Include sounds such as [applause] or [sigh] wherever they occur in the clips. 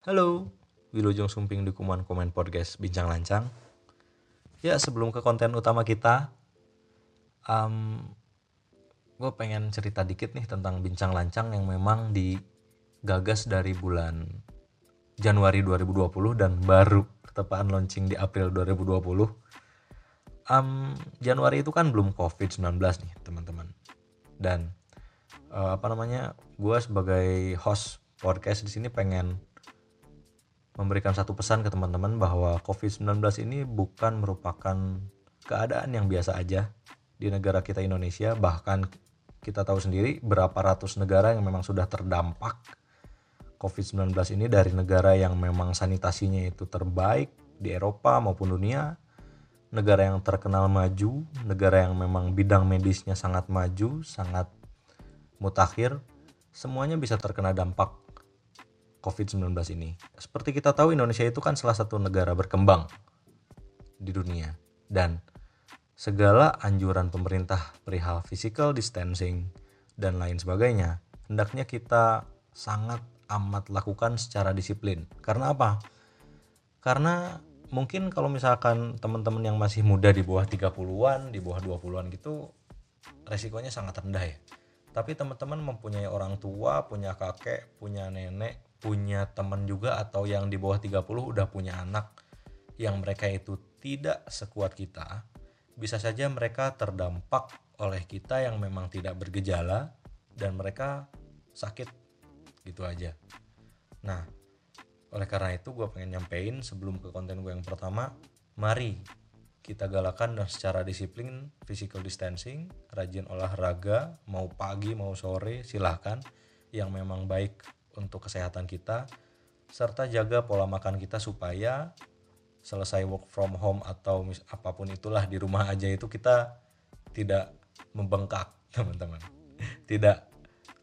Halo, Wilujeng Sumping Dukuman Komen Podcast Bincang Lancang. Ya, sebelum ke konten utama kita, um, gue pengen cerita dikit nih tentang Bincang Lancang yang memang digagas dari bulan Januari 2020 dan baru ketepaan launching di April 2020. Um, Januari itu kan belum COVID-19 nih teman-teman. Dan uh, apa namanya, gue sebagai host podcast di sini pengen memberikan satu pesan ke teman-teman bahwa COVID-19 ini bukan merupakan keadaan yang biasa aja di negara kita Indonesia. Bahkan kita tahu sendiri berapa ratus negara yang memang sudah terdampak COVID-19 ini. Dari negara yang memang sanitasinya itu terbaik di Eropa maupun dunia negara yang terkenal maju negara yang memang bidang medisnya sangat maju sangat mutakhir semuanya bisa terkena dampak COVID-19 ini. Seperti kita tahu Indonesia itu kan salah satu negara berkembang di dunia dan segala anjuran pemerintah perihal physical distancing dan lain sebagainya hendaknya kita sangat amat lakukan secara disiplin. Karena apa? Karena mungkin kalau misalkan teman-teman yang masih muda di bawah 30-an, di bawah 20-an gitu resikonya sangat rendah ya. Tapi teman-teman mempunyai orang tua, punya kakek, punya nenek, punya teman juga atau yang di bawah 30 udah punya anak yang mereka itu tidak sekuat kita, bisa saja mereka terdampak oleh kita yang memang tidak bergejala dan mereka sakit gitu aja. Nah, oleh karena itu gue pengen nyampein sebelum ke konten gue yang pertama, mari kita galakan dan secara disiplin physical distancing, rajin olahraga, mau pagi mau sore silahkan yang memang baik untuk kesehatan kita serta jaga pola makan kita supaya selesai work from home atau apa pun itulah di rumah aja itu kita tidak membengkak [laughs] teman-teman. Tidak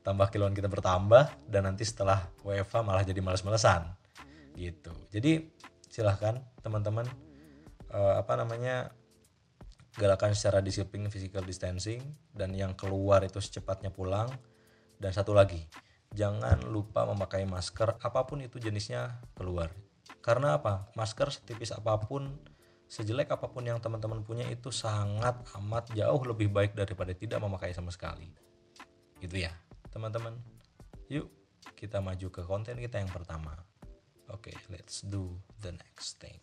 tambah kiloan kita bertambah dan nanti setelah WFA malah jadi males-malesan. Gitu. Jadi silahkan teman-teman uh, apa namanya galakan secara disiplin physical distancing dan yang keluar itu secepatnya pulang dan satu lagi jangan lupa memakai masker apa pun itu jenisnya keluar. Karena apa? Masker setipis apa pun sejelek apa pun yang teman-teman punya itu sangat amat jauh lebih baik daripada tidak memakai sama sekali. Gitu ya teman-teman. Yuk kita maju ke konten kita yang pertama. Oke okay, let's do the next thing